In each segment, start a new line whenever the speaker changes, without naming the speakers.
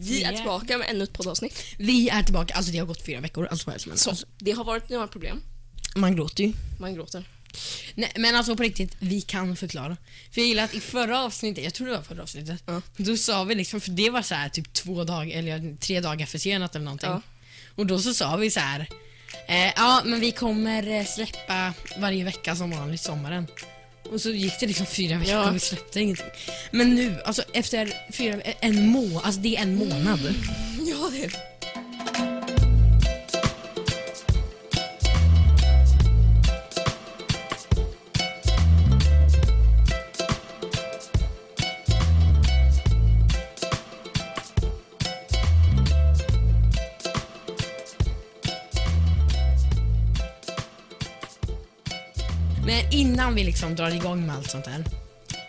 Vi är tillbaka med ännu ett poddavsnitt.
Vi är tillbaka, alltså det har gått fyra veckor. Alltså, alltså,
Så,
alltså,
det har varit några problem.
man gråter ju.
Man gråter.
Nej, men alltså på riktigt, vi kan förklara. För jag gillar att i förra avsnittet, jag tror det var förra avsnittet,
Ja.
då sa vi liksom, för det var så här typ två dagar, eller tre dagar försenat eller någonting.
Ja.
Och då så sa vi så här, eh, ja men vi kommer eh, släppa varje vecka som vanligt sommaren. Och så gick det liksom fyra veckor
Ja.
och vi släppte ingenting. Men nu, alltså efter fyra, en må, alltså det är en månad.
Ja, det är
innan vi liksom drar igång med allt sånt här.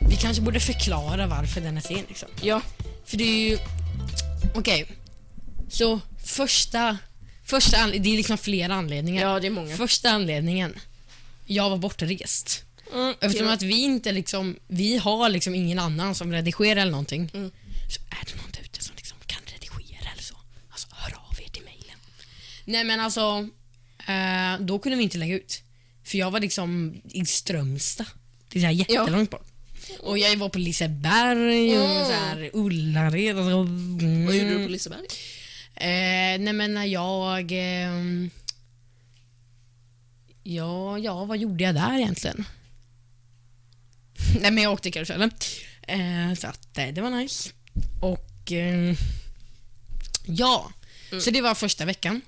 Vi kanske borde förklara varför den är sen liksom.
Ja.
För det är ju... Okej. Så första... Första anle- det är liksom flera anledningar.
Ja, det är många.
Första anledningen. Jag var bortrest.
Mm,
Eftersom
det-
att vi inte liksom... Vi har liksom ingen annan som redigerar eller någonting.
Mm.
Så är det någon där ute som liksom kan redigera eller så. Alltså hör av er till mejlen. Nej men alltså. Eh, då kunde vi inte lägga ut. För jag var liksom i Strömstad. Det är så här jättelångt bort. Och jag var på Liseberg och
Mm.
så här Ullared och så. Mm.
Vad gjorde du på Liseberg?
Eh, nej men när jag... ehm, ja, ja, vad gjorde jag där egentligen? nej men jag åkte karusellen. Eh, så att eh, det var nice. Och... Eh, ja, så det var första veckan.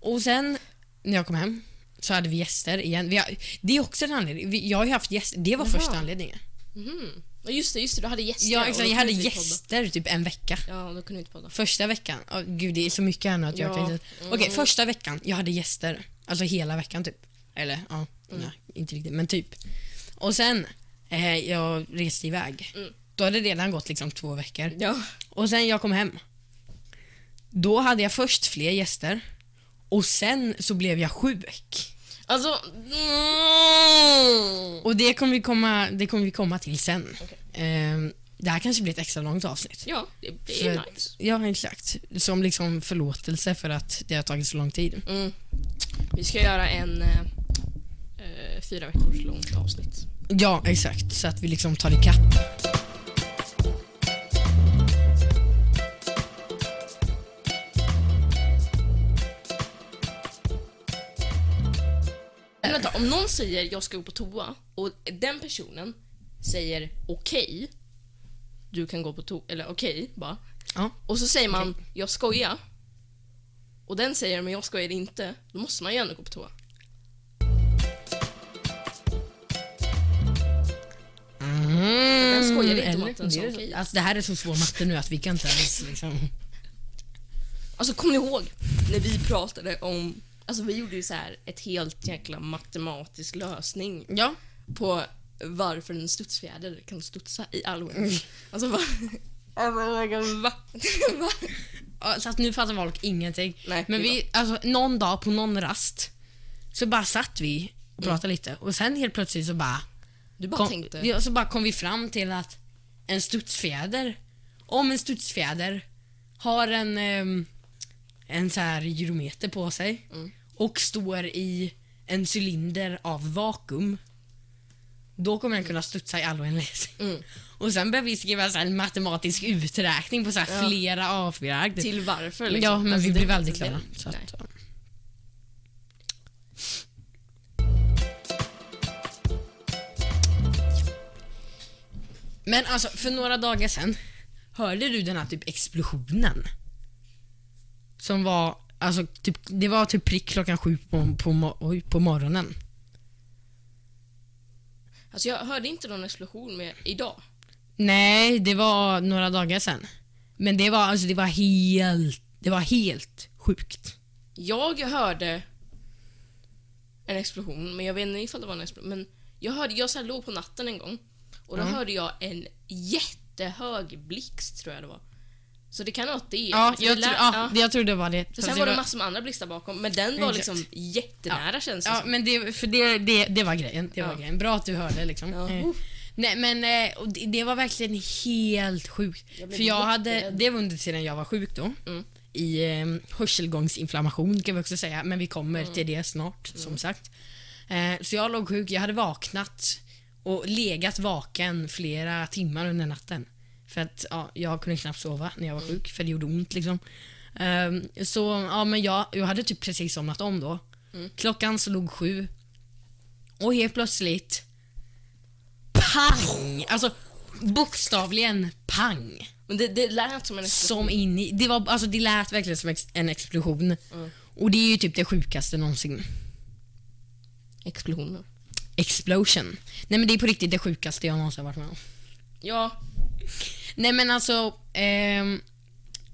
Och sen när jag kom hem så hade vi gäster igen. Vi har, det är också en anledning. Vi, jag har ju haft gäster. Det var
Jaha.
första anledningen.
Ja, just det, just det. Du hade gäster.
Ja, exakt, jag hade
vi podda.
gäster typ en vecka.
Ja, då kunde inte podda.
Första veckan, oh, gud det är så mycket här nu att jag
Ja.
kan inte... Okej, första veckan, jag hade gäster. Alltså hela veckan typ. Eller ja, nej, inte riktigt men typ. Och sen, eh, jag reste iväg.
Mm.
Då hade det redan gått liksom två veckor.
Ja.
Och sen jag kom hem. Då hade jag först fler gäster. Och sen så blev jag sjuk.
Alltså... Mm.
Och det kommer vi komma, det kommer vi komma till sen.
Okej.
Ehm, det här kanske blir ett extra långt avsnitt.
Ja, det, det
För
nice.
Ja, exakt. Som liksom förlåtelse för att det har tagit så lång tid.
Mm. Vi ska göra en eh, eh, fyra veckors långt avsnitt.
Ja, exakt. Så att vi liksom tar ikapp.
Om någon säger jag ska gå på toa och den personen säger okej, du kan gå på toa, eller okej bara.
Ja.
Och så säger man jag skojar. Och den säger men jag skojar inte. Då måste man ju ändå gå på toa. Den skojade inte om att den sa
Det
okej.
Alltså det här är så svår matte nu att vi kan inte ens liksom...
Alltså kommer ni ihåg när vi pratade om, alltså vi gjorde ju så här ett helt jäkla matematisk lösning
Ja.
på varför en studsfjäder kan studsa i Alwyn.
Mm.
Alltså va? va? va?
Ja, Så att nu fattar folk ingenting.
Nej,
Men
det är
vi, alltså någon dag på någon rast så bara satt vi
Mm.
och pratade lite och sen helt plötsligt så bara...
Du bara
Kom,
tänkte,
ja, så bara kom vi fram till att en studsfjäder, om en studsfjäder har en, ehm, en så här gyrometer på sig
Mm.
Och står i en cylinder av vakuum. Då kommer den kunna studsa i all oändlighet.
Mm.
Och sen började vi skriva så en matematisk uträkning på så
Ja.
flera avbragd.
till varför liksom.
Ja, men
Alltså,
vi
var
väldigt klara.
den-
Så att,
nej.
ja. Men alltså, för några dagar sedan hörde du den här typ explosionen? Som var, alltså typ, det var typ prick klockan sju på, på, oj, på morgonen.
Alltså jag hörde inte någon explosion med idag.
Nej, det var några dagar sedan. Men det var, alltså det var helt, det var helt sjukt.
Jag hörde en explosion, men jag vet inte ifall det var en explosion. Men jag hörde, jag så låg på natten en gång och då
Ja.
hörde jag en jättehög blixt tror jag det var. Så det kan vara att det.
Ja,
för
jag, tror,
lät-
ja, jag tror det var det.
För sen var det massor med andra blixtar bakom, men den var
Exakt.
liksom jättenära känns det
Ja,
som.
men det, för det, det, det var grejen. Det var
Ja.
grejen. Bra att du hörde liksom.
Ja.
Eh, Nej men eh, det, det var verkligen helt sjukt. För jag hade, det var under tiden jag var sjuk då.
Mm.
I eh, hörselgångsinflammation kan vi också säga, men vi kommer
Mm.
till det snart som sagt. Eh, så jag låg sjuk, jag hade vaknat och legat vaken flera timmar under natten. För att ja, jag kunde knappt sova när jag var sjuk, för det gjorde ont liksom. Ehm, så ja, men jag, jag hade typ precis somnat om då. Klockan slog sju. Och helt plötsligt pang! Alltså bokstavligen pang.
Men det, det lät som en explosion.
Som in i, det, var, alltså, det lät verkligen som ex, en explosion. Och det är ju typ det sjukaste någonsin.
Explosioner.
Explosion. Nej men det är på riktigt det sjukaste jag någonsin varit med om.
Ja,
Nej men alltså, ehm,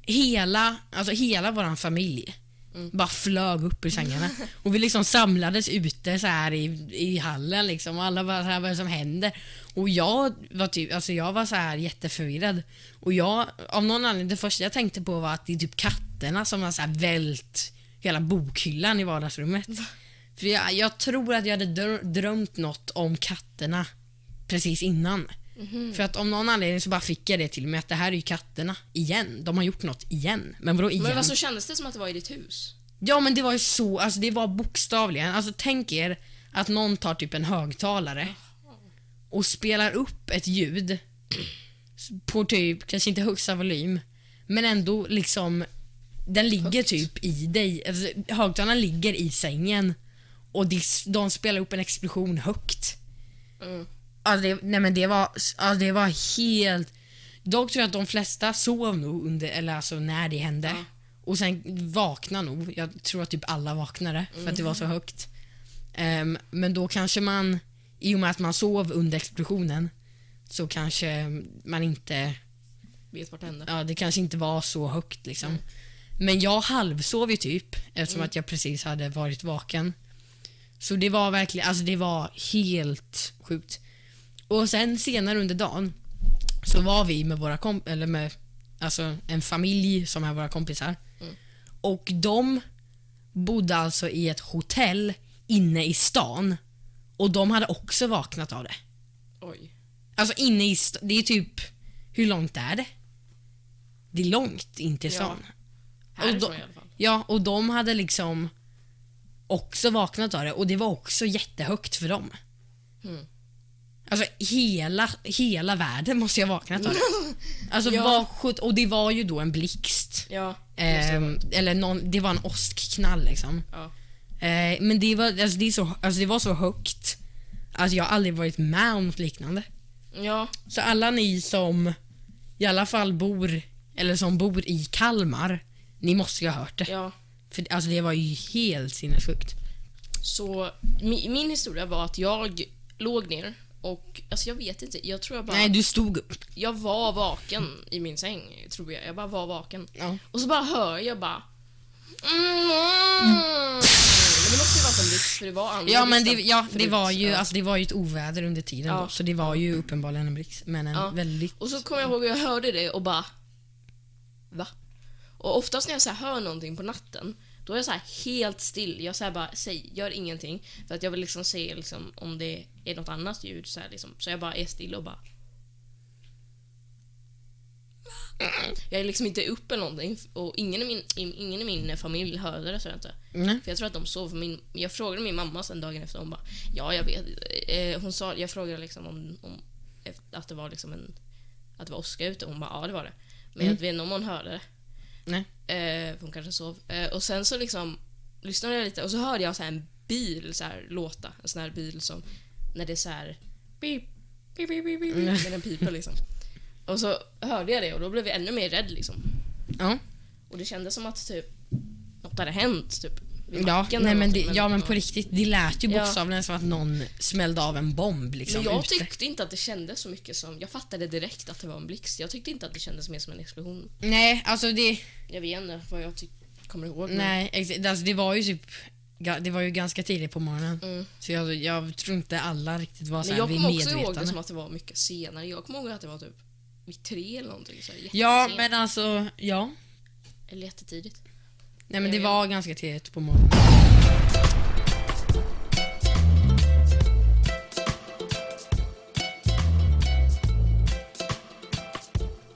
hela, alltså hela våran familj bara flög upp ur sängarna. Och vi liksom samlades ute så här i, i hallen liksom och alla bara så här, vad är det som händer? Och jag var typ, alltså jag var så här jätteförvirrad. Och jag, av någon anledning, det första jag tänkte på var att det är typ katterna som har så här vält hela bokhyllan i vardagsrummet. För jag, jag tror att jag hade drö- drömt något om katterna precis innan. För att om någon anledning så bara fick jag det till mig att det här är ju katterna igen. De har gjort något igen. Men vadå igen?
men vad så kändes det som att det var i ditt hus?
Ja men det var ju så, alltså det var bokstavligen. Alltså tänk er att någon tar typ en högtalare och spelar upp ett ljud på typ, kanske inte högsta volym, men ändå liksom den ligger typ i dig. Alltså, högtalaren ligger i sängen och de, de spelar upp en explosion högt.
Mm.
Alltså det, nej men det var, alltså det var helt... Dock tror jag att de flesta sov nog under, eller alltså när det hände.
Ja.
Och sen vaknade nog. Jag tror att typ alla vaknade för att det var så högt. Ehm, men då kanske man, i och med att man sov under explosionen, så kanske man inte,
Vet vart det hände?
ja det kanske inte var så högt liksom. Men jag halvsov ju typ eftersom
Mm.
att jag precis hade varit vaken. Så det var verkligen, alltså det var helt sjukt. Och sen senare under dagen så var vi med våra komp eller med alltså en familj som är våra kompisar.
Mm.
Och de bodde alltså i ett hotell inne i stan. Och de hade också vaknat av det.
Oj.
Alltså inne i stan, det är typ, hur långt är det? Det är långt in till
Ja.
stan.
Härifrån
då-
i alla fall.
Ja, och de hade liksom också vaknat av det och det var också jättehögt för dem.
Mm.
Alltså hela, hela världen måste jag ha vaknat av. Alltså
Ja.
vad sjut- och det var ju då en blixt.
Ja.
Ehm, eller någon, det var en åskknall liksom.
Ja.
Eh, men det var, alltså, det, så, alltså, det var så högt. Alltså jag har aldrig varit med om något liknande.
Ja.
Så alla ni som i alla fall bor, eller som bor i Kalmar, ni måste ju ha hört det.
Ja.
För alltså det var ju helt sinnessjukt.
Så mi, min historia var att jag låg ner och alltså jag vet inte, jag tror jag bara...
Nej, du stod upp.
Jag var vaken i min säng, tror jag. Jag bara var vaken.
Ja.
Och så bara hör jag bara... Mm. Men det måste ju vara en blixt för det var andra
Ja, men det, ja, det, var ju,
Ja.
alltså, det var ju ett oväder under tiden
Ja.
då, så det var ju uppenbarligen en blixt. Men en
Ja.
väldigt...
Och så kommer jag ihåg att jag hörde det och bara... Va? Och oftast när jag så hör någonting på natten, då är jag så här helt still. Jag så här bara säg, gör ingenting. För att jag vill liksom se liksom, om det är något annat ljud. Så, liksom. så jag bara är still och bara... Jag är liksom inte uppe någonting och ingen i min, ingen i min familj hörde det så jag inte.
Nej.
För jag tror att de sov. Min, jag frågade min mamma sen dagen efter hon bara Ja, jag vet. Eh, hon sa, jag frågade liksom om, om att det var liksom en att det var åska ute. Hon bara ja, det var det. Men jag vet inte om hon hörde det.
Nej.
Eh, hon kanske sov. Eh, och sen så liksom lyssnade jag lite och så hörde jag så här en bil så här låta. En sån här bil som när det är så här beep, beep, beep, beep, beep, när den piper liksom. Och så hörde jag det och då blev jag ännu mer rädd liksom.
Ja.
Och det kändes som att typ något hade hänt typ.
Ja,
backen
nej, men, det, ja, men
ja.
på riktigt. Det lät ju
Ja.
bokstavligen som att någon smällde av en bomb liksom,
Men jag
ute.
tyckte inte att det kändes så mycket som... Jag fattade direkt att det var en blixt. Jag tyckte inte att det kändes mer som en explosion.
Nej, alltså det...
Jag vet inte vad jag kommer ihåg. men-
Nej, ex- alltså, det var ju typ... Det var ju ganska tidigt på morgonen.
Mm.
Så jag, jag tror inte alla riktigt var så här
jag kommer också ihåg det som att det var mycket senare. Jag kommer ihåg att det var typ vid tre eller någonting. Så
Ja, men alltså, ja.
Eller jättetidigt.
Nej men det var ganska tidigt på morgonen.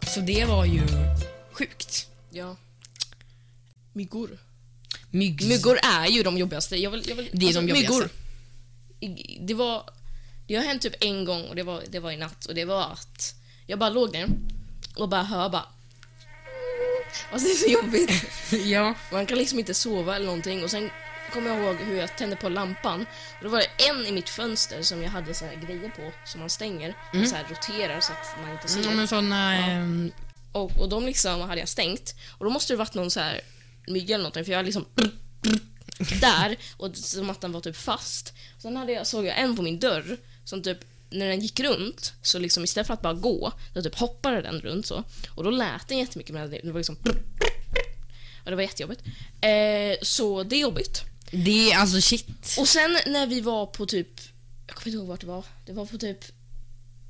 Så det var ju sjukt.
Ja. Myggor.
Myggs.
Myggor är ju de jobbigaste. Jag vill, jag vill,
Det är alltså, de jobbigaste.
Myggor. Det var... Det har hänt typ en gång och det var, det var i natt och det var att jag bara låg ner och bara hör bara Alltså det är så jobbigt.
ja.
Man kan liksom inte sova eller någonting och sen kommer jag ihåg hur jag tände på lampan. Och då var det en i mitt fönster som jag hade så här grejer på som man stänger och så här roterar så att man inte ser.
Mm, men såna... ehm,
Och, och de liksom hade jag stängt. Och då måste det varit någon så här mygga eller någonting för jag liksom där och som att den var typ fast. Sen hade jag, såg jag en på min dörr som typ när den gick runt så liksom istället för att bara gå så typ hoppade den runt så. Och då lät den jättemycket men det var liksom och det var jättejobbigt. Eh, så det är jobbigt.
det är alltså shit.
Och sen när vi var på typ, jag kommer inte ihåg vart det var. Det var på typ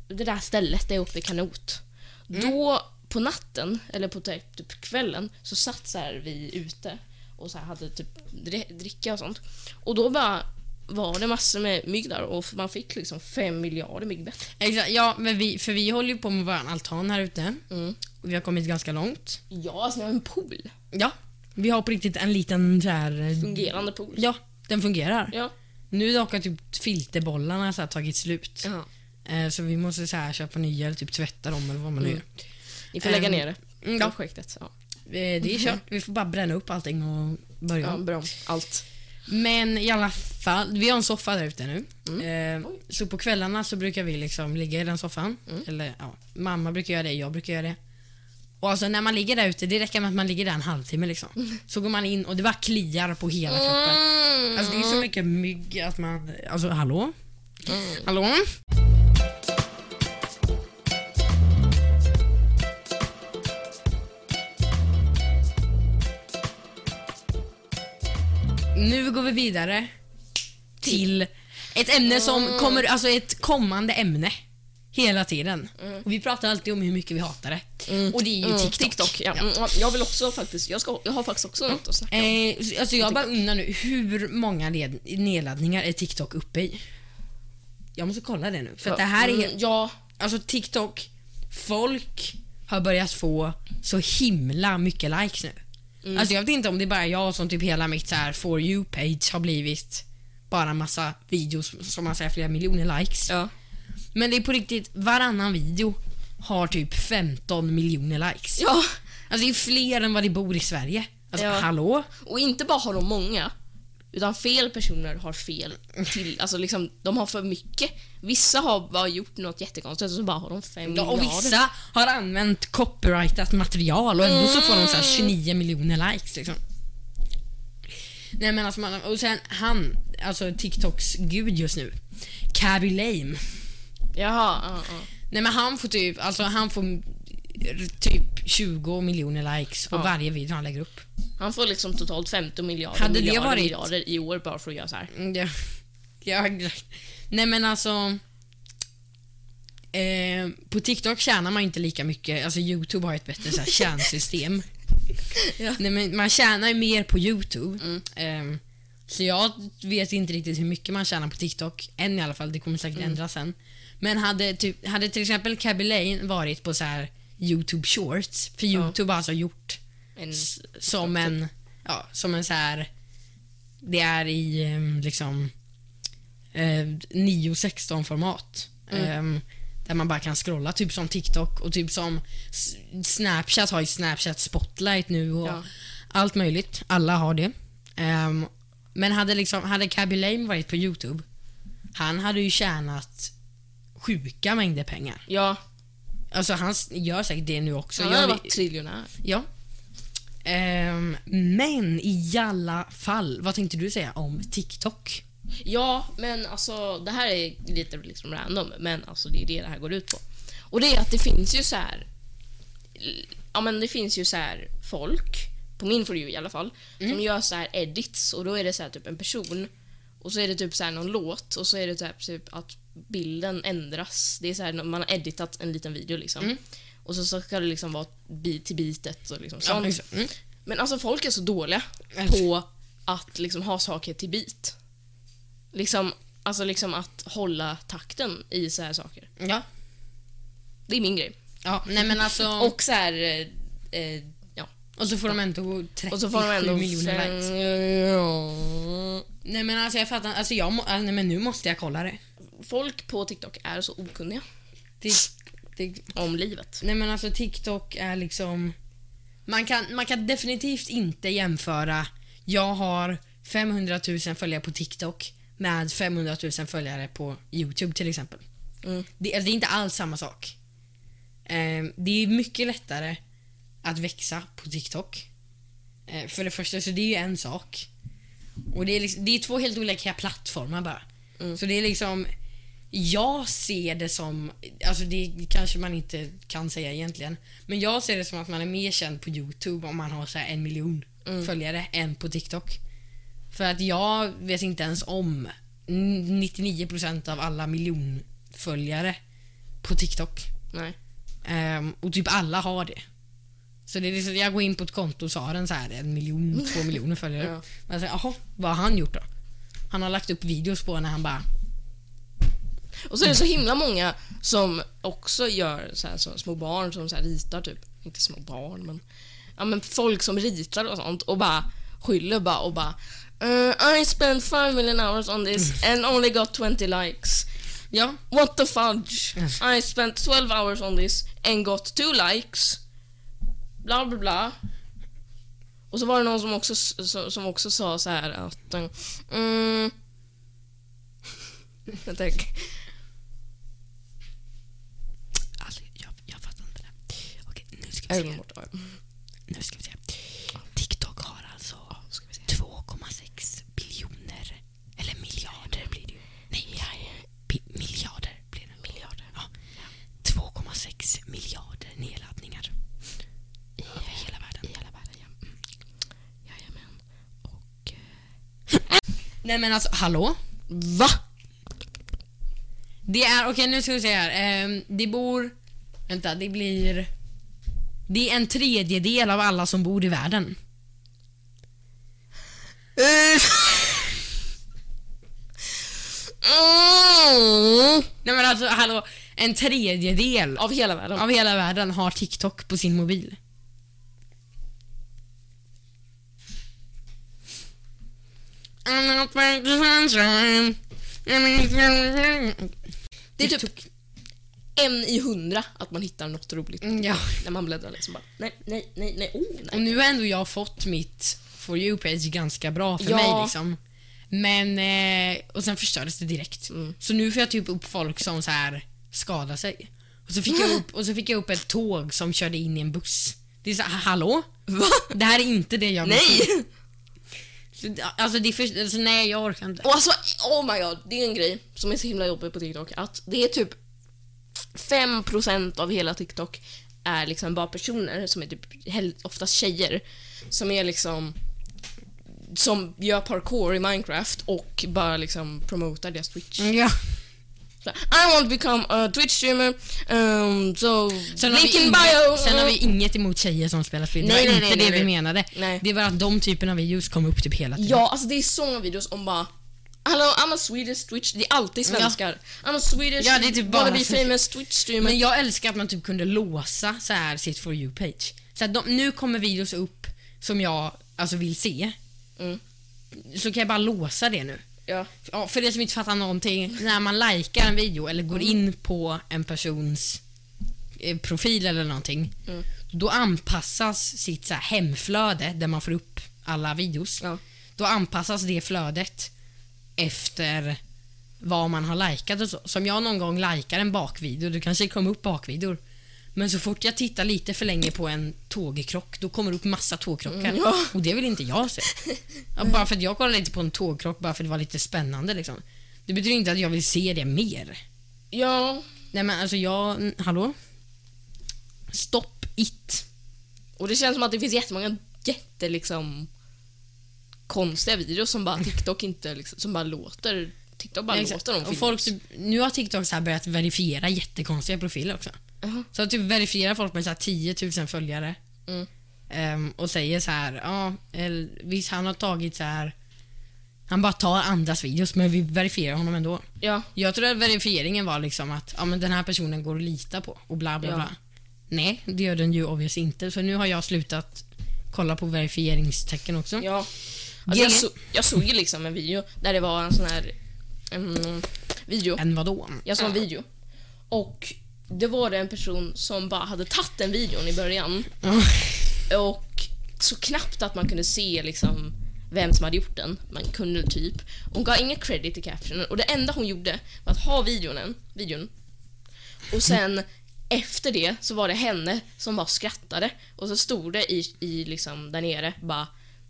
det där stället där uppe i Kanot. Då på natten, eller på typ typ kvällen, så satt så vi ute och så hade typ dri- dricka och sånt. Och då bara var det massor med mygg där och man fick liksom fem miljarder myggbett.
Exakt, ja, men vi, för vi håller ju på med vår altan här ute.
Mm.
Och vi har kommit ganska långt.
Ja, alltså vi har en pool.
Ja. Vi har på riktigt en liten så här... eh,
Fungerande pool.
Ja, den fungerar.
Ja.
Nu har typ filterbollarna så här tagit slut.
Jaha.
Eh, så vi måste så här köpa nya eller typ tvätta dem eller vad man nu
Mm.
gör.
Ni får lägga
Ehm,
ner det.
ja.
Projektet. Ja.
Eh, Det är kört. Vi får bara bränna upp allting och börja
ja, bra. Allt.
Men i alla fall, vi har en soffa där ute nu.
Mm.
Eh, så på kvällarna så brukar vi liksom ligga i den soffan.
Mm.
Eller ja, mamma brukar göra det, jag brukar göra det. Och alltså när man ligger där ute, det räcker med att man ligger där en halvtimme liksom.
Mm.
Så går man in och det bara kliar på hela kroppen. Alltså det är så mycket mygg att man... Alltså hallå?
Mm.
Hallå? Nu går vi vidare till ett ämne som
Mm.
kommer, alltså ett kommande ämne. Hela tiden.
Mm.
Och vi pratar alltid om hur mycket vi hatar det. Och det är ju
Mm,
TikTok.
TikTok ja. Mm, ja, Jag vill också faktiskt, jag, ska, jag har faktiskt också något att snacka om.
Eh, alltså jag bara undrar nu, hur många led, nedladdningar är TikTok uppe i? Jag måste kolla det nu. För att det här är...
Mm, ja,
Alltså TikTok, folk har börjat få så himla mycket likes nu.
Mm.
Alltså jag vet inte om det är bara jag som typ hela mitt så här for you-page har blivit bara massa videos som man säger flera miljoner likes.
ja.
Men det är på riktigt, varannan video har typ 15 miljoner likes.
ja.
Alltså det är fler än vad det bor i Sverige. Alltså
Ja.
hallå?
Och inte bara har de många, utan fel personer har fel till, alltså liksom, de har för mycket. Vissa har bara gjort något jättekonstigt och så bara har de fem
Ja, och
miljarder.
vissa har använt copyrightat material och ändå så får de så här 29 miljoner likes. Liksom. Nej men alltså man, och sen han, alltså TikToks gud just nu, Cabby Lame.
Jaha, ja, ja.
Nej men han får typ, alltså han får typ 20 miljoner likes på
Ja.
varje video han lägger upp.
Han får liksom totalt 15 miljarder,
Hade
miljarder,
varit-
miljarder i år bara för att göra så här.
Mm, Ja, ja. Nej men alltså... Eh, på TikTok tjänar man inte lika mycket. Alltså Youtube har ett bättre så här, tjänsystem.
Ja.
Nej, men man tjänar ju mer på Youtube. Eh, så jag vet inte riktigt hur mycket man tjänar på TikTok. Än i alla fall, det kommer säkert ändras sen. Men hade, typ, hade till exempel Cabby Lane varit på så här Youtube Shorts, för Youtube har alltså gjort
En,
som en, ja, som en så här det är i liksom eh, 9-16 format. Eh, där man bara kan scrolla, typ som TikTok och typ som Snapchat har ju Snapchat Spotlight nu och
Ja.
allt möjligt. Alla har det. Ehm, men hade liksom, hade Cabby Lame varit på Youtube, han hade ju tjänat sjuka mängder pengar.
ja,
Alltså han gör säkert det nu också.
han
Jag vet-
varit triljonär.
Ja. Ehm, men i alla fall, vad tänkte du säga om TikTok?
Ja, men alltså det här är lite liksom random, men alltså det är det det här går ut på. Och det är att det finns ju så här. Ja, men det finns ju så här folk, på min For i alla fall, som gör så här edits och då är det så här typ en person och så är det typ så här någon låt och så är det typ, typ att bilden ändras. Det är så här, man har editat en liten video liksom. Och så, så ska det liksom vara bit till bitet och liksom sånt.
exakt. Mm.
Men alltså folk är så dåliga på att liksom ha saker till bit. Liksom, alltså liksom att hålla takten i så här saker.
Ja.
Det är min grej.
Ja, nej men alltså...
Och så här... Eh, eh, ja.
och så får de ändå 37
Och så får de ändå
miljoner likes.
Ja.
Nej men alltså jag fattar alltså jag nej men nu måste jag kolla det.
Folk på TikTok är så okunniga
det, det
om livet.
nej men alltså TikTok är liksom... Man kan, man kan definitivt inte jämföra, jag har 500 000 följare på TikTok med 500 000 följare på YouTube till exempel.
Mm.
Det, alltså, det är inte alls samma sak. Eh, det är mycket lättare att växa på TikTok. Eh, för det första så det är ju en sak. Och det är, liksom, det är två helt olika plattformar bara. Så det är liksom... Jag ser det som, alltså det kanske man inte kan säga egentligen, men jag ser det som att man är mer känd på Youtube om man har så en miljon följare än på TikTok. För att jag vet inte ens om 99% av alla miljonföljare på TikTok.
Nej.
Ehm, och typ alla har det. Så det är liksom, jag går in på ett konto och så har den så här en miljon, två miljoner följare.
Ja.
Men jag säger, jaha, vad har han gjort då? Han har lagt upp videos på när han bara
Och så är det så himla många som också gör så här, så små barn som så här ritar typ. Inte små barn men, ja, men folk som ritar och sånt och bara skyller bara och bara uh, I spent 5 million hours on this and only got 20 likes.
Ja,
What the fudge? I spent 12 hours on this and got 2 likes. Bla bla bla. Och så var det någon som också, som, som också sa så här att... eh, Mm, jag tänker,
alltså jag, jag fattar inte det. Okej, nu ska vi se.
det.
Nu ska vi se. TikTok har alltså 2,6 biljoner, eller miljarder blir det ju. Nej, miljarder. Miljarder blir det. Miljarder. Ja. 2,6 miljarder nedladdningar. Över hela världen. I hela världen, ja. Mm.
Jajamän. Och...
Nej men alltså, hallå?
Va?
Det är, okej nu ska vi se här. Ehm, det bor, vänta det blir, det är en tredjedel av alla som bor i världen.
Mm.
Nej men alltså hallå, en tredjedel
Av hela världen.
av hela världen har TikTok på sin mobil.
Det är typ en i hundra att man hittar något roligt
Mm, Ja.
när man bläddrar liksom bara nej, nej, nej, nej, oh,
Och
nej.
nu har ändå jag fått mitt For You-page ganska bra för
Ja.
mig liksom. Men, eh, och sen förstördes det direkt.
Mm.
Så nu får jag typ upp folk som så här skadar sig. Och så, fick jag upp, och så fick jag upp ett tåg som körde in i en buss. Det är så här, hallå?
Va?
Det här är inte det jag vill.
Nej!
Så, Alltså, det är för, alltså nej, jag orkar inte.
Och alltså, oh my god, det är en grej som är så himla jobbig på TikTok att det är typ 5% av hela TikTok är liksom bara personer som är typ oftast tjejer som är liksom som gör parkour i Minecraft och bara liksom promotar deras Twitch.
Ja.
Så, I want to become a Twitch streamer, um, so
Sen har,
link
vi
in
inget,
bio.
sen har vi inget emot tjejer som spelar spel. Det
Nej,
var
nej,
inte
nej,
det
nej,
vi
nej.
menade.
Nej.
Det var att de typerna av videos kom upp typ hela tiden.
Ja, alltså det är så många videos om bara Hello, I'm a Swedish Twitch. Det är alltid svenskar. I'm a Swedish
Ja, det är typ
wanna
bara-
be famous Twitch streamer.
Men jag älskar att man typ kunde låsa så här sitt For You-page. Så att de, nu kommer videos upp som jag alltså vill se.
Mm.
Så kan jag bara låsa det nu.
Ja.
Ja, för det som inte fattar någonting, när man likar en video eller går in på en persons eh, profil eller någonting,
Mm.
då anpassas sitt så här hemflöde där man får upp alla videos.
Ja.
Då anpassas det flödet efter vad man har likat och så. Som jag någon gång likar en bakvideo, då kanske kommer upp bakvideor. Men så fort jag tittar lite för länge på en tågkrock, då kommer det upp massa tågkrockar.
Mm, ja.
Och det vill inte jag se. Ja, bara för att jag kollade lite på en tågkrock, bara för att det var lite spännande liksom. Det betyder inte att jag vill se det mer.
Ja,
Nej men alltså jag, hallå? Stopp it.
och det känns som att det finns jättemånga jätte liksom konstiga videos som bara TikTok inte liksom, som bara låter TikTok bara
Exakt.
låter dem
och folk, typ, Nu har TikTok så här börjat verifiera jättekonstiga profiler också.
Jaha.
Så typ verifierar folk med så här 10 000 följare.
Mm.
Ehm, och säger så här, ja, eller, visst han har tagit så här. Han bara tar andras videos men vi verifierar honom ändå.
Ja,
Jag tror att verifieringen var liksom att ja, men den här personen går att lita på och bla bla
Ja.
bla. Nej, det gör den ju obviously inte. Så nu har jag slutat kolla på verifieringstecken också.
Ja. Alltså jag, så, jag såg ju liksom en video där det var en sån här mm, video.
Än vadå?
Jag såg en video. Och det var det en person som bara hade tagit den videon i början. Och så knappt att man kunde se liksom vem som hade gjort den. Man kunde typ. Hon gav ingen credit i captionen och det enda hon gjorde var att ha videon, videon. Och sen efter det så var det henne som bara skrattade och så stod det i, i liksom där nere bara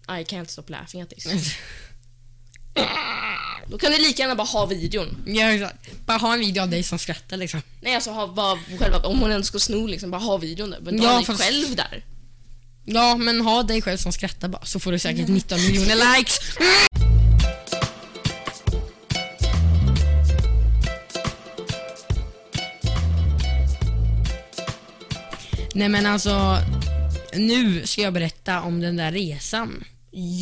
I can't stop laughing at this. Då kan du lika gärna bara ha videon.
Ja, exakt. Bara ha en video av dig som skrattar liksom.
Nej alltså ha bara själva, om hon ändå ska sno liksom, bara ha videon där. Men
Ja,
ja, dig
fast-
själv där.
Ja, men ha dig själv som skrattar bara så får du säkert 19 miljoner likes. Nej men alltså, nu ska jag berätta om den där resan.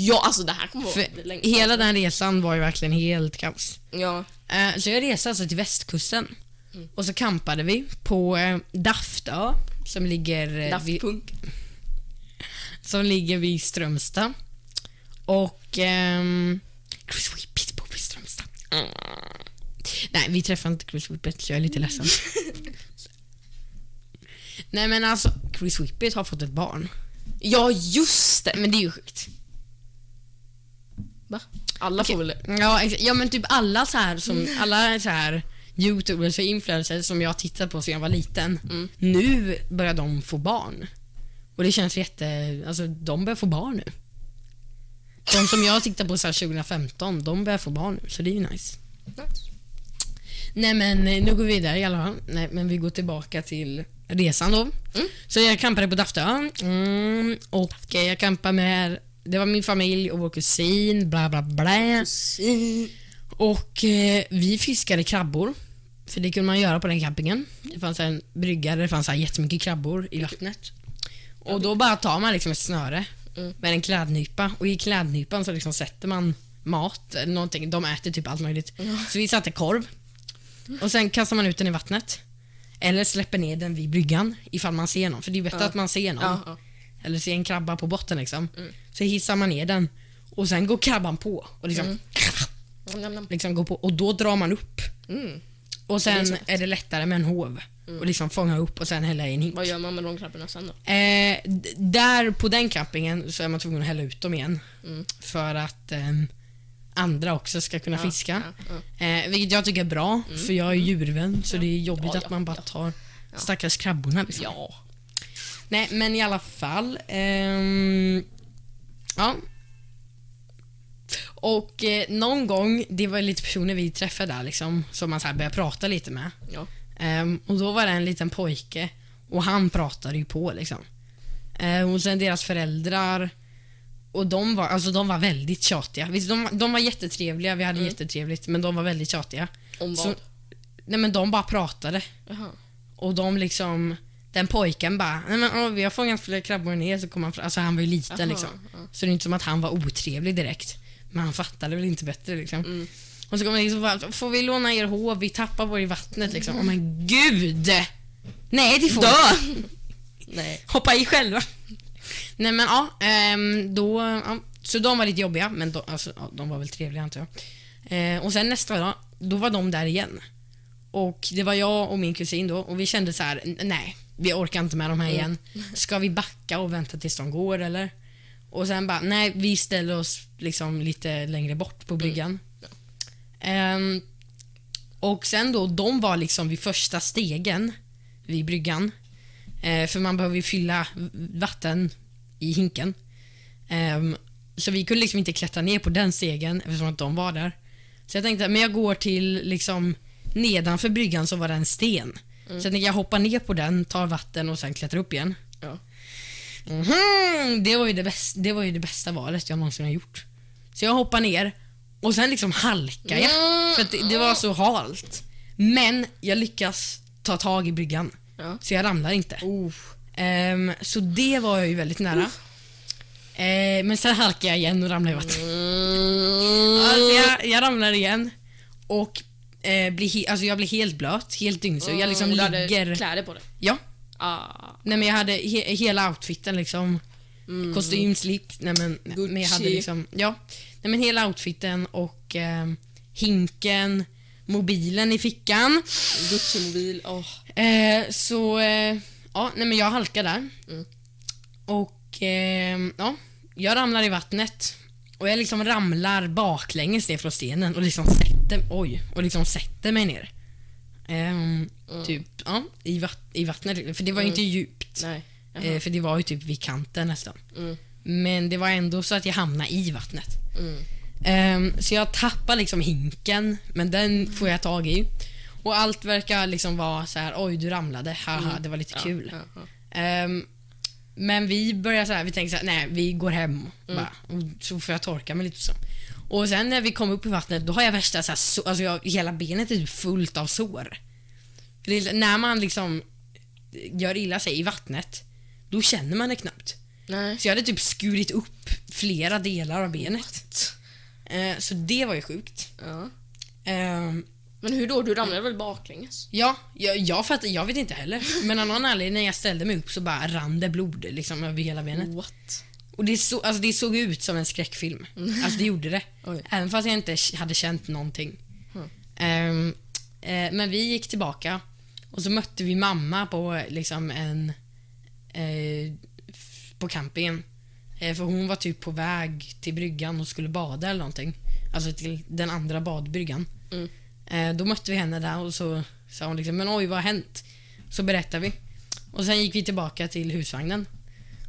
Ja, alltså det här kommer vara längsta.
hela den resan var ju verkligen helt kaos.
Ja.
Eh, Så jag reste alltså till västkusten. Och så campade vi på eh, Daftö som ligger, eh,
Daft
vid, som ligger vid Strömstad. Och... ehm, Chris Whippet bor vid Strömstad. Nej, vi träffade inte Chris Whippet så jag är lite ledsen. Nej men alltså, Chris Whippet har fått ett barn.
Ja, just det!
Men det är ju sjukt.
Va? Alla får väl det?
Ja, ja men typ alla så här som, alla så här youtubers och influencers som jag tittat på sedan jag var liten. Nu börjar de få barn. Och det känns jätte, alltså de börjar få barn nu. De som jag tittade på så här 2015, de börjar få barn nu så det är ju nice. Nej men eh, nu går vi vidare i alla fall. Nej men vi går tillbaka till resan då. Så jag campade på Daftö. Mm, och eh, jag campade med, det var min familj och vår kusin, bla bla bla. Och eh, vi fiskade krabbor. För det kunde man göra på den campingen. Det fanns en brygga där det fanns så här jättemycket krabbor i vattnet. Och då bara tar man liksom ett snöre med en klädnypa och i klädnypan så liksom sätter man mat eller någonting. De äter typ allt möjligt. Så vi satte korv och sen kastar man ut den i vattnet. Eller släpper ner den vid bryggan ifall man ser någon. För det är bättre att man ser någon.
Ja, ja.
Eller ser en krabba på botten liksom. Så hissar man ner den och sen går krabban på och liksom,
nam.
liksom går på och då drar man upp.
Mm.
Och
Det är
sen är, det lättare med en hov. Och liksom fånga upp och sen hälla i en hink.
Vad gör man med de krabborna sen då?
Eh, där på den campingen så är man tvungen att hälla ut dem igen. För att ehm, andra också ska kunna
Ja,
fiska.
ja, ja.
Eh, vilket jag tycker är bra, för jag är djurvän så det är jobbigt
Ja,
att
ja,
man bara
ja.
tar stackars krabborna. Liksom.
Ja.
Nej, men i alla fall. ehm, ja. Och eh, någon gång, det var lite personer vi träffade där liksom, som man så här började prata lite med.
Ja.
Ehm, och då var det en liten pojke och han pratade ju på liksom. Ehm, och sen deras föräldrar och de var, alltså, de var väldigt tjatiga. Visst, de, de var jättetrevliga, vi hade jättetrevligt, men de var väldigt tjatiga.
Om vad?
Så, nej men de bara pratade.
Jaha.
Och de liksom, den pojken bara, nej men åh, vi har fångat fler krabbor än er, så kom han fram. Alltså han var ju liten
Jaha,
liksom. Så det är inte som att han var otrevlig direkt. Men han fattade väl inte bättre liksom.
Mm.
Och så kommer liksom bara, får vi låna er hov? Vi tappar vår i vattnet liksom. Åh men gud! Nej det får
Dö! Nej.
Hoppa i själva. Nej men ja, ehm, då, ja, så de var lite jobbiga, men de, alltså, ja, de var väl trevliga antar jag. Eh, och sen nästa dag, då var de där igen. Och det var jag och min kusin då och vi kände så här: "N- nej, vi orkar inte med de här igen. Ska vi backa och vänta tills de går eller? Och sen bara, nej vi ställer oss liksom lite längre bort på bryggan. Ehm, och sen då, de var liksom vid första stegen vid bryggan. Eh, för man behöver ju fylla vatten i hinken. Ehm, så vi kunde liksom inte klättra ner på den stegen eftersom att de var där. Så jag tänkte, men jag går till liksom nedanför bryggan så var det en sten. Så jag tänkte jag hoppar ner på den, tar vatten och sen klättrar upp igen.
Ja.
Mhm, det, var ju det, bästa, det var ju det bästa valet jag någonsin har gjort. Så jag hoppar ner och sen liksom halkar jag. För att det, det var så halt. Men jag lyckas ta tag i bryggan.
Ja.
Så jag ramlar inte. Ehm, så det var jag ju väldigt nära. Ehm, men sen halkar jag igen och ramlar i vattnet. Alltså jag, jag ramlar igen och eh, blir he- alltså jag blir helt blöt, helt dyngsur. Jag liksom
Mm, du hade
ligger...
kläder på dig?
Ja,
Ah.
Nej men jag hade he hela outfiten liksom.
Mm.
Kostym, slips, nej men, nej, men jag hade
Gucci.
liksom, ja. Nej men hela outfiten och eh, hinken, mobilen i fickan.
Gucci-mobil. åh.
Eh, så, eh, ja, nej men jag halkade där.
Mm.
Och, eh, ja, jag ramlar i vattnet. Och jag liksom ramlar baklänges ner från stenen och liksom sätter, oj, och liksom sätter mig ner. Ehm, Typ, ja, i, vatt, i vattnet. För det var ju
Mm.
inte djupt.
Nej. Jaha.
Eh, för det var ju typ vid kanten nästan.
Mm.
Men det var ändå så att jag hamnade i vattnet.
Mm.
Ehm, så jag tappar liksom hinken, men den får jag tag i. Och allt verkar liksom vara så här: oj du ramlade, haha, det var lite kul.
Ja, ja.
Ehm, men vi börjar så här, vi tänker så här, nej vi går hem bara, så får jag torka mig lite så. Och sen när vi kom upp i vattnet, då har jag värsta så här, så, alltså jag, hela benet är typ fullt av sår. Det är, när man liksom gör illa sig i vattnet, då känner man det knappt.
Nej.
Så jag hade typ skurit upp flera delar av benet. Eh, så det var ju sjukt.
Ja.
Ehm,
Men hur då? Du ramlade väl baklänges?
ja, jag, jag, fattar, jag vet inte heller. Men av någon anledning när jag ställde mig upp så bara rann det blod liksom över hela benet.
What?
Och det, så, alltså, det såg ut som en skräckfilm. Alltså det gjorde det.
Oj.
Även fast jag inte hade känt någonting.
Mm.
Ehm, eh, men vi gick tillbaka och så mötte vi mamma på liksom en... Eh, på campingen. Eh, för hon var typ på väg till bryggan och skulle bada eller någonting. Alltså till den andra badbryggan.
Mm.
Eh, då mötte vi henne där och så sa hon liksom, men oj vad har hänt? Så berättade vi. Och sen gick vi tillbaka till husvagnen.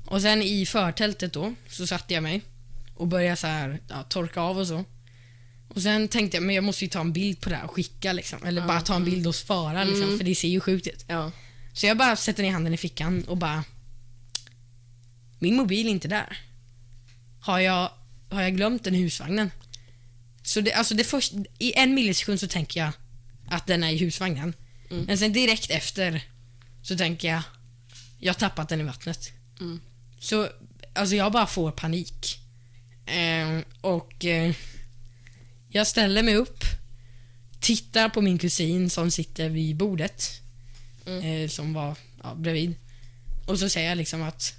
Och sen i förtältet då så satte jag mig och började så här, ja, torka av och så. Och sen tänkte jag, men jag måste ju ta en bild på det här och skicka liksom. Eller bara ta en bild och spara liksom, för det ser ju sjukt ut.
Ja.
Så jag bara sätter ner handen i fickan och bara... Min mobil är inte där. Har jag, har jag glömt den i husvagnen? Så det, alltså det först, I en millisekund så tänker jag att den är i husvagnen.
Mm.
Men sen direkt efter så tänker jag, jag har tappat den i vattnet.
Mm.
Så alltså jag bara får panik. Eh, och eh, jag ställer mig upp, tittar på min kusin som sitter vid bordet.
Mm.
Eh, som var ja, bredvid. Och så säger jag liksom att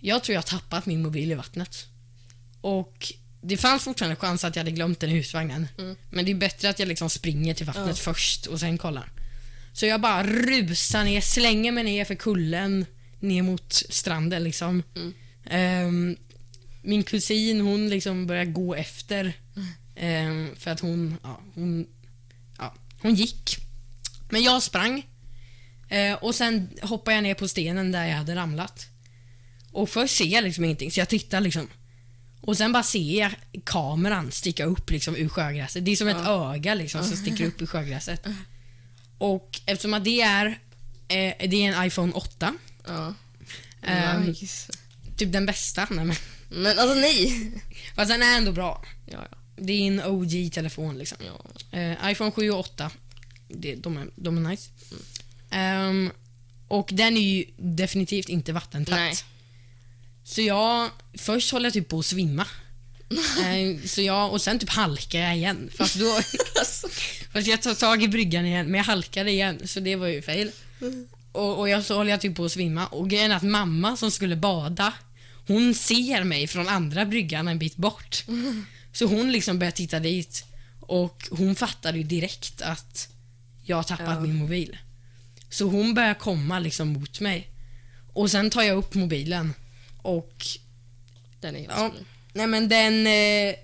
jag tror jag har tappat min mobil i vattnet. Och det fanns fortfarande chans att jag hade glömt den i husvagnen.
Mm.
Men det är bättre att jag liksom springer till vattnet
Ja.
först och sen kollar. Så jag bara rusar ner, slänger mig ner för kullen, ner mot stranden liksom.
Mm.
Ehm, min kusin hon liksom börjar gå efter. Ehm, för att hon, ja, hon, ja, hon gick. Men jag sprang. Eh, och sen hoppade jag ner på stenen där jag hade ramlat. Och först ser jag liksom ingenting, så jag tittar liksom. Och sen bara ser jag kameran sticka upp liksom ur sjögräset. Det är som ett öga liksom som sticker upp ur sjögräset. Och eftersom att det är, eh, det är en iPhone 8.
Ja.
Ehm,
Nice.
Typ den bästa. Nej, men,
Men alltså nej.
fast den är ändå bra.
Ja, ja.
Det är en OG-telefon liksom.
ja.
Eh, iPhone 7 och 8. Det, de, är, de är nice. Ehm, och den är ju definitivt inte vattentät.
Nej.
Så jag, först håller jag typ på att svimma. Eh, så jag, och sen typ halkar jag igen. Fast, då,
Alltså.
fast jag tar tag i bryggan igen, men jag halkade igen. Så det var ju fail. Och, och jag, så håller jag typ på att svimma. Och grejen är att mamma som skulle bada, hon ser mig från andra bryggan en bit bort. Så hon liksom börjar titta dit. Och hon fattade ju direkt att jag har tappat
Ja.
min mobil. Så hon börjar komma liksom mot mig. Och sen tar jag upp mobilen och
Den är helt
Ja, nej men den... Eh,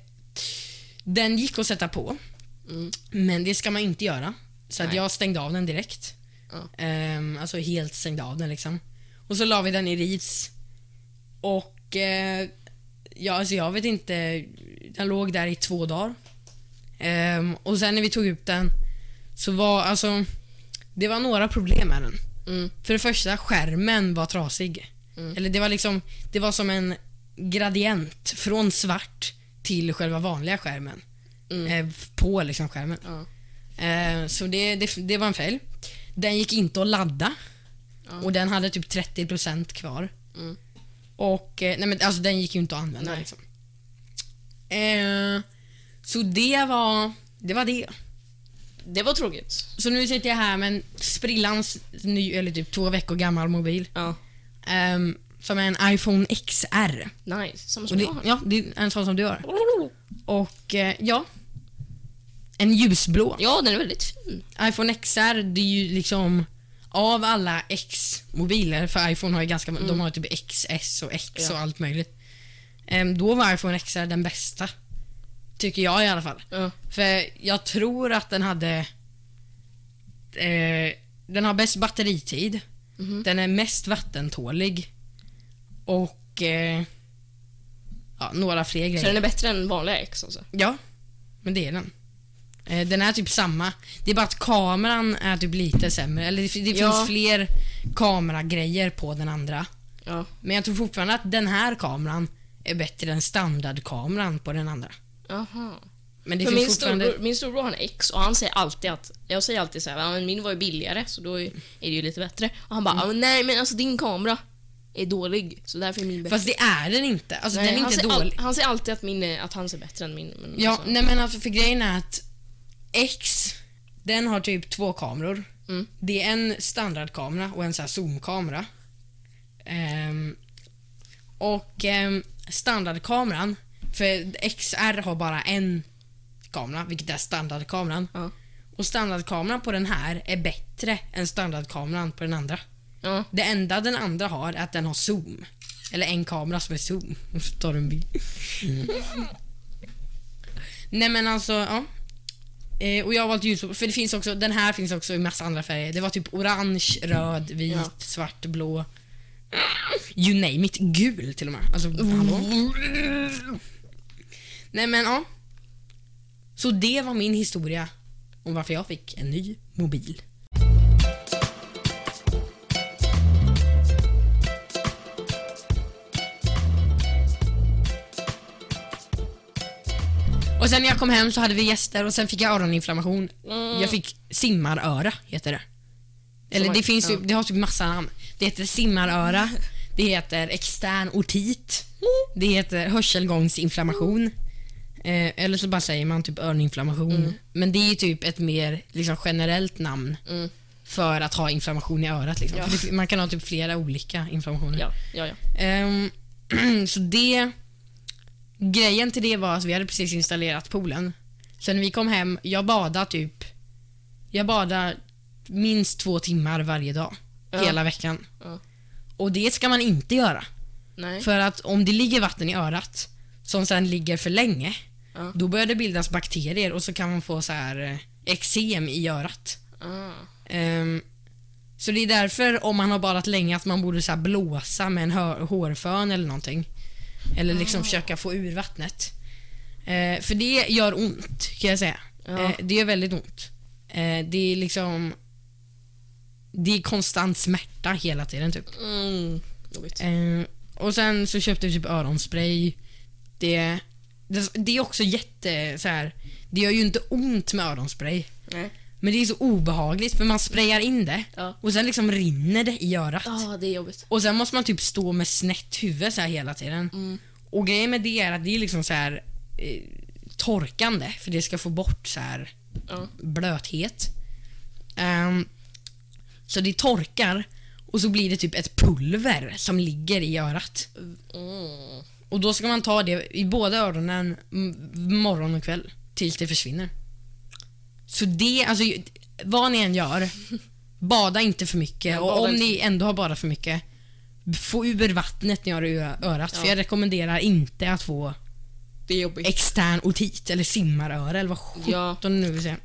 den gick att sätta på.
Mm.
Men det ska man inte göra. Så jag stängde av den direkt.
Ja.
Ehm, alltså helt stängde av den liksom. Och så la vi den i ris. Och... Eh, ja, alltså jag vet inte. Den låg där i två dagar. Ehm, och sen när vi tog upp den så var alltså... Det var några problem med den.
Mm.
För det första, skärmen var trasig.
Mm.
Eller det var liksom, det var som en gradient från svart till själva vanliga skärmen.
Mm.
Eh, på liksom skärmen.
Ja.
Eh, så det, det, det var en fail. Den gick inte att ladda.
Ja.
Och den hade typ 30% kvar.
Mm.
Och, eh, nej men alltså den gick ju inte att använda
Nej.
liksom. Eh, så det var, det var det.
Det var tråkigt.
Så nu sitter jag här med en sprillans ny, eller typ två veckor gammal mobil.
Ja.
ehm, som är en iPhone XR.
Nice. Samma som
det,
jag har.
ja, det är en sån som du har. Och eh, ja, en ljusblå.
Ja, den är väldigt fin.
iPhone XR, det är ju liksom av alla X-mobiler, för iPhone har ju ganska, de har typ XS och X
Ja.
och allt möjligt. Ehm, då var iPhone XR den bästa. Tycker jag i alla fall.
Ja.
För jag tror att den hade... Eh, den har bäst batteritid.
Mhm.
Den är mest vattentålig. Och... Eh, ja, några fler grejer.
Så den är bättre än vanliga X alltså?
Ja, men det är den. Eh, Den är typ samma. Det är bara att kameran är typ lite sämre. Eller det, det
Ja.
finns fler kameragrejer på den andra.
Ja.
Men jag tror fortfarande att den här kameran är bättre än standardkameran på den andra.
Jaha.
Men det
För
finns
min,
fortfarande...
storbror, min storbror har en X och han säger alltid att, jag säger alltid så här, "Ja, men min var ju billigare så då är det ju lite bättre. Och han bara,
Mm.
"Ja, men nej men alltså din kamera är dålig så därför är min bättre.
Fast det är den inte. Alltså
nej,
den är
han,
inte dålig.
all, han säger alltid att, min, att hans är bättre än min.
Ja,
alltså,
nej men alltså för grejen är att X, den har typ två kameror.
Mm.
Det är en standardkamera och en så här zoomkamera. Ehm, och ehm, standardkameran, för XR har bara en kamera, vilket är standardkameran.
Ja.
Och standardkameran på den här är bättre än standardkameran på den andra.
ja.
Det enda den andra har är att den har zoom. Eller en kamera som är zoom. Och så tar du en bild. Nej men alltså, ja. Eh, och jag har valt ljus, för det finns också, den här finns också i massa andra färger. Det var typ orange, röd, vit,
Ja.
svart, blå. You name it. Gul till och med. Alltså, hallå? Nej men ja. Så det var min historia om varför jag fick en ny mobil. Och sen när jag kom hem så hade vi gäster och sen fick jag öroninflammation.
Mm.
Jag fick simmaröra, heter det. Eller det finns ju, det har typ massa namn. Det heter simmaröra, det heter extern otit, det heter hörselgångsinflammation. Eh, eller så bara säger man typ öroninflammation. Men det är typ ett mer liksom, generellt namn
Mm.
för att ha inflammation i örat. Liksom.
Ja.
Det, man kan ha typ flera olika inflammationer.
Ja, ja, ja.
Ehm, så det... Grejen till det var att vi hade precis installerat poolen. Så när vi kom hem, jag badade typ... Jag badade minst två timmar varje dag.
Ja.
Hela veckan.
Ja.
Och det ska man inte göra.
Nej.
För att om det ligger vatten i örat, som sen ligger för länge,
Ja.
då börjar det bildas bakterier och så kan man få så här eh, eksem i örat. Ehm, så det är därför om man har badat länge att man borde så här blåsa med en hårfön eller någonting. Eller liksom försöka få ur vattnet. Eh, för det gör ont kan jag säga.
Ja.
Eh, det gör väldigt ont. Eh, det är liksom... Det är konstant smärta hela tiden typ.
Mm.
Eh, och sen så köpte vi typ öronspray. Det, det, det är också jätte så här. Det gör ju inte ont med öronspray.
Nej.
Men det är så obehagligt för man sprayar in det
Ja.
och sen liksom rinner det i örat.
Ja, det är jobbigt.
Och sen måste man typ stå med snett huvud så här hela tiden.
Mm.
Och grejen med det är att det är liksom så här eh, torkande för det ska få bort så här
Ja.
blöthet. Ehm, så det torkar och så blir det typ ett pulver som ligger i örat.
Mm.
Och då ska man ta det i båda öronen m- morgon och kväll tills det försvinner. Så det, alltså vad ni än gör, bada inte för mycket.
Ja,
och om ni ändå har badat för mycket, få ur vattnet ni har i örat. För
Ja.
jag rekommenderar inte att få
Det är jobbigt.
extern otit eller simmaröra eller vad
Ja.
sjutton nu vill säga.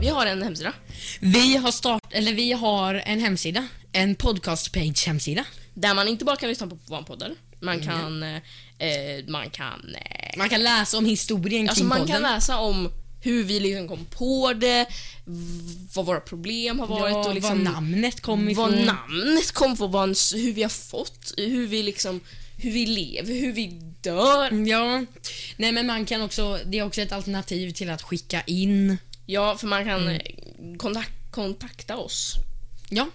Vi har en hemsida.
Vi har start, eller vi har en hemsida. En podcast page hemsida.
Där man inte bara kan lyssna på barnpoddar. Man kan... Eh, man kan... Eh,
Man kan läsa om historien
alltså
kring
man
podden.
kan läsa om hur vi liksom kom på det, v- vad våra problem har varit och liksom...
var namnet kom ifrån.
namnet kom från, vad en s- hur vi har fått, hur vi liksom... Hur vi lever, hur vi dör.
Ja. Nej men man kan också, det är också ett alternativ till att skicka in.
Ja, för man kan
Mm.
eh, kontak kontakta oss
Ja.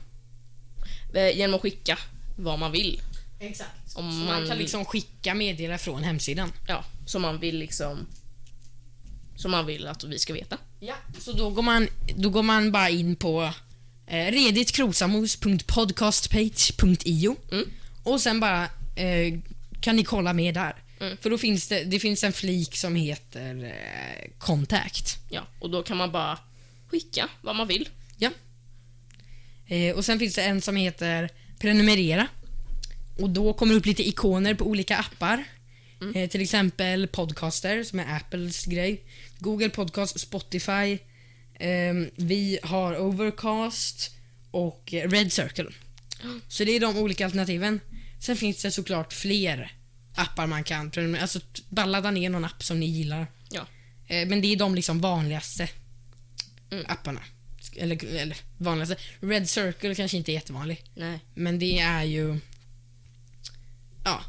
eh, genom att skicka vad man vill.
Exakt.
Om
Så man
man-
kan liksom skicka meddelanden från hemsidan.
Ja, som man vill liksom som man vill att vi ska veta.
Ja. Så då går man, då går man bara in på eh, reditkrosamos.podcastpage.io
Mm.
och sen bara eh, kan ni kolla mer där.
Mm.
För då finns det, det finns en flik som heter eh, contact.
Ja, och då kan man bara skicka vad man vill.
Ja. Eh, och sen finns det en som heter prenumerera. Och då kommer det upp lite ikoner på olika appar. Eh, till exempel Podcaster som är Apples grej. Google Podcast, Spotify. ehm, vi har Overcast och Red Circle. Så det är de olika alternativen. Sen finns det såklart fler appar man kan prenumerera. Alltså bara ladda ner någon app som ni gillar.
Ja.
Eh, Men det är de liksom vanligaste
Mm.
apparna. Eller, eller vanligaste. Red Circle kanske inte är jättevanlig.
Nej.
Men det är ju... Ja.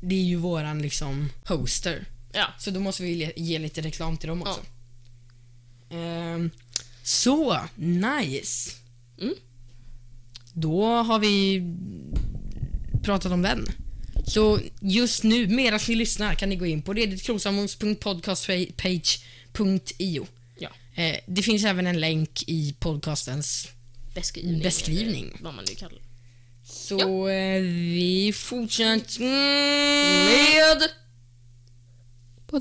Det är ju våran liksom hoster.
Ja.
Så då måste vi ge, ge lite reklam till dem också. Ehm, så, nice.
Mm.
Då har vi pratat om den. Så just nu, medan ni lyssnar, kan ni gå in på reditkrosamos.podcastpage.io.
Ja.
Eh, det finns även en länk i podcastens...
Beskrivning.
Beskrivning.
Vad man nu kallar.
Så eh, vi fortsätter
Med... På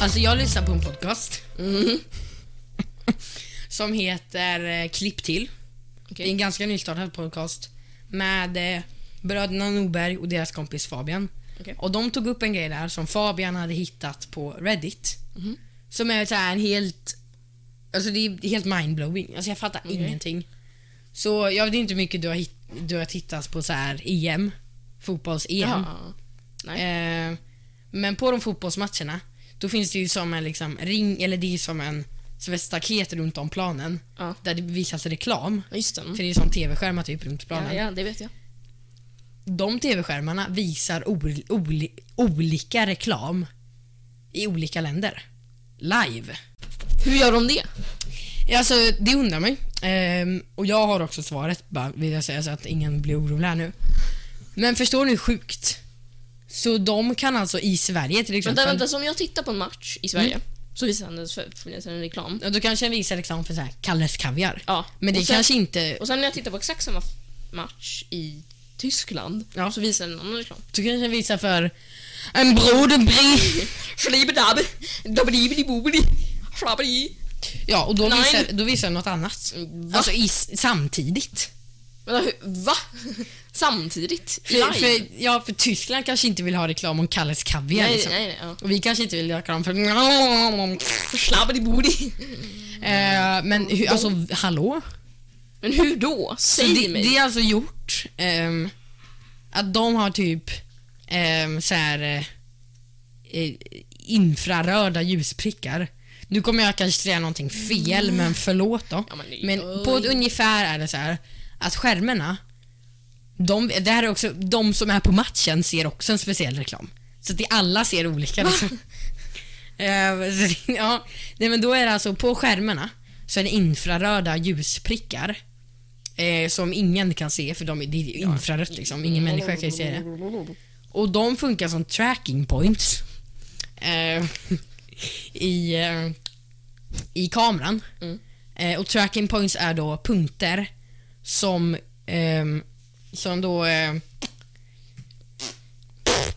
Alltså jag lyssnar på en podcast
Mm.
som heter eh, Klipp till. Det är en ganska nystartad podcast med eh, bröderna Norberg och deras kompis Fabian.
Okej.
Och de tog upp en grej där som Fabian hade hittat på Reddit.
Mhm.
Som är så här en helt... Alltså det är helt mindblowing. Alltså jag fattar ingenting. Så jag vet inte hur mycket du har, hit, du har tittat på så här EM. Fotbolls-EM.
Jaha. Nej.
Eh, men på de fotbollsmatcherna, då finns det ju som en liksom ring, eller det är som en som ett staket runt om planen.
Ja.
Där det visas reklam.
Ja, Just det.
För det är ju som tv-skärmar typ runt planen.
Ja, ja, det vet jag.
De tv-skärmarna visar ol- oli- olika reklam i olika länder. Live.
Hur gör de det?
Alltså, det undrar mig. Ehm, och jag har också svaret, bara, vill jag säga, så att ingen blir orolig här nu. Men förstår ni hur sjukt? Så de kan alltså i Sverige till exempel...
Vänta, vänta, så om jag tittar på en match i Sverige så visar han en, en reklam.
Ja, då kanske den visar reklam för så här, Kalles Kaviar.
Ja.
Men det
och sen,
kanske inte...
Och sen när jag tittar på exakt samma match i Tyskland
Ja.
så visar den en annan reklam.
Då kanske den visar för en broderbri.
Flibbedabb, dabbidi-bidi-bobidi, flabbidi.
Ja, och då
Nej.
visar, då visar den något annat.
Va?
Alltså i, samtidigt.
Vänta, hur, va? Samtidigt?
För,
Live?
för, ja, för Tyskland kanske inte vill ha reklam om Kalles Kaviar.
nej,
liksom.
nej, nej. Ja.
Och vi kanske inte vill ha reklam för...
Flabbidi-bodi.
Eh, men hur, alltså, hallå?
Men hur då? Säg
det,
mig.
det är alltså gjort ehm, att de har typ um, så här eh, infraröda ljusprickar. Nu kommer jag kanske säga någonting fel, men förlåt då.
Ja, men
Men på ett ungefär är det så här att skärmarna, de, det här är också, de som är på matchen ser också en speciell reklam. Så att det alla ser olika. Liksom. Eh, så, ja, nej, men då är det alltså på skärmarna så är det infraröda ljusprickar. Eh, som ingen kan se för de, det är infrarött liksom. Ingen människa kan ju se det. Och de funkar som tracking points. Eh, i, eh, I kameran.
Mm.
Eh, och tracking points är då punkter som, ehm, som då eh,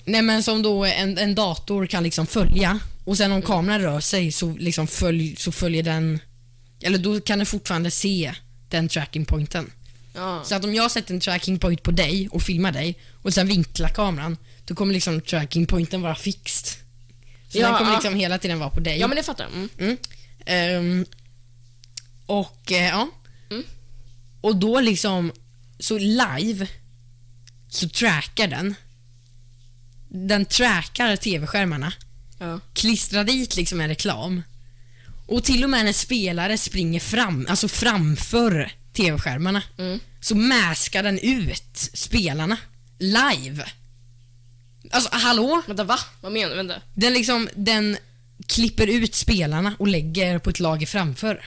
Nej men som då en, en dator kan liksom följa och sen om kameran rör sig så, liksom följ, så följer den Eller då kan den fortfarande se den tracking pointen.
Ja.
Så att om jag sätter en tracking point på dig och filmar dig och sen vinklar kameran då kommer liksom tracking pointen vara fixed. Så
Ja,
den kommer
ja.
liksom hela tiden vara på dig.
ja, men det fattar jag. Mm.
Mm. Ehm, och eh, ja.
Mm.
Och då liksom, så live så trackar den. Den trackar tv-skärmarna,
Ja.
klistrar dit liksom en reklam. Och till och med när spelare springer fram, alltså framför tv-skärmarna,
Mm.
så mäskar den ut spelarna live. Alltså hallå?
Vänta, va? Vad menar du? Vänta.
Den liksom, den klipper ut spelarna och lägger på ett lager framför.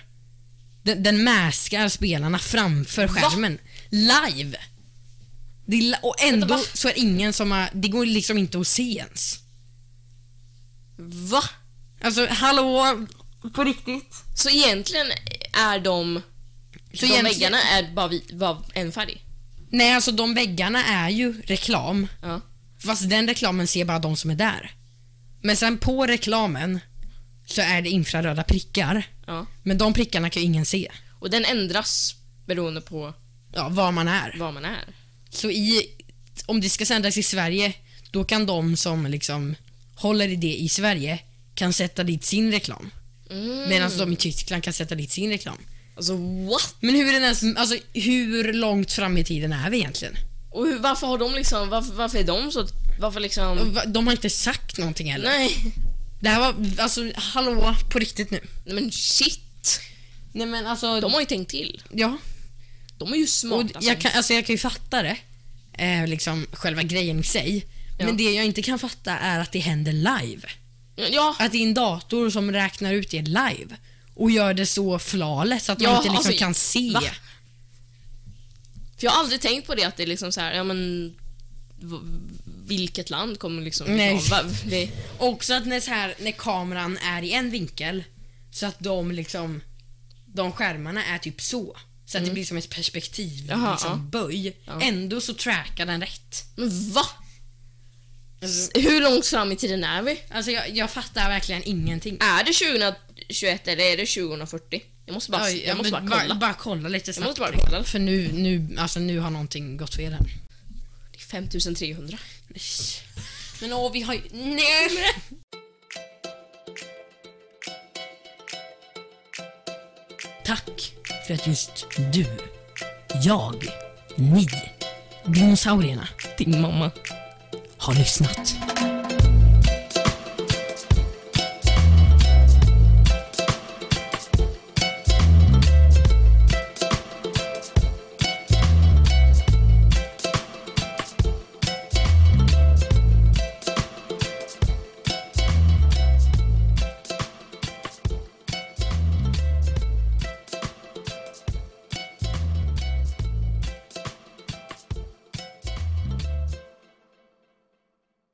Den, den mäskar spelarna framför skärmen. live. Det och ändå
Vänta, va?
så är ingen som har, det går liksom inte att se ens.
Va?
Alltså hallå, på riktigt?
Så egentligen är de...
Så
de
egentligen-
väggarna är bara, vi, bara en färg?
Nej, alltså de väggarna är ju reklam.
Ja.
Fast den reklamen ser bara de som är där. Men sen på reklamen så är det infraröda prickar.
ja.
Men de prickarna kan ju ingen se.
Och den ändras beroende på
Ja, var man är.
var man är.
Så i, om det ska sändas i Sverige, då kan de som liksom håller i det i Sverige kan sätta dit sin reklam.
Mm.
Medan de i Tyskland kan sätta dit sin reklam.
Alltså what?
Men hur är den ens, alltså hur långt fram i tiden är vi egentligen?
Och hur, varför har de liksom, varför, varför är de så, varför liksom...
Va- De har inte sagt någonting heller.
Nej.
Det här var, alltså hallå, på riktigt nu.
Nej men shit.
Nej men alltså,
De har ju tänkt till.
ja.
De är ju
Och
smarta
jag,
som-
kan, alltså, jag kan ju fatta det, eh, liksom själva grejen i sig.
Ja.
Men det jag inte kan fatta är att det händer live.
Ja,
Att det är en dator som räknar ut det live och gör det så flawless att man
Ja,
inte liksom
alltså,
kan se.
va? för jag har aldrig tänkt på det att det är liksom så här, ja men... Vilket land kommer liksom...
Nej.
Det,
Också att när, så här, när kameran är i en vinkel så att de liksom de skärmarna är typ så. Så att det blir som ett perspektiv,
Mm. Jaha,
liksom
ja.
böj.
Ja.
Ändå så trackar den rätt.
men va?
Alltså,
Hur långt fram i tiden är vi?
alltså jag, jag fattar verkligen ingenting.
Är det 2021 eller är det 2040? Jag måste bara,
ja,
jag måste bara kolla.
Bara, kolla lite
jag
snabbt.
måste bara kolla.
För nu, nu, alltså nu har någonting gått fel här.
Det är 5300.
Men åh, vi har ju... Nej! Tack för att just du, jag, ni, dinosaurierna
Din mamma.
har lyssnat.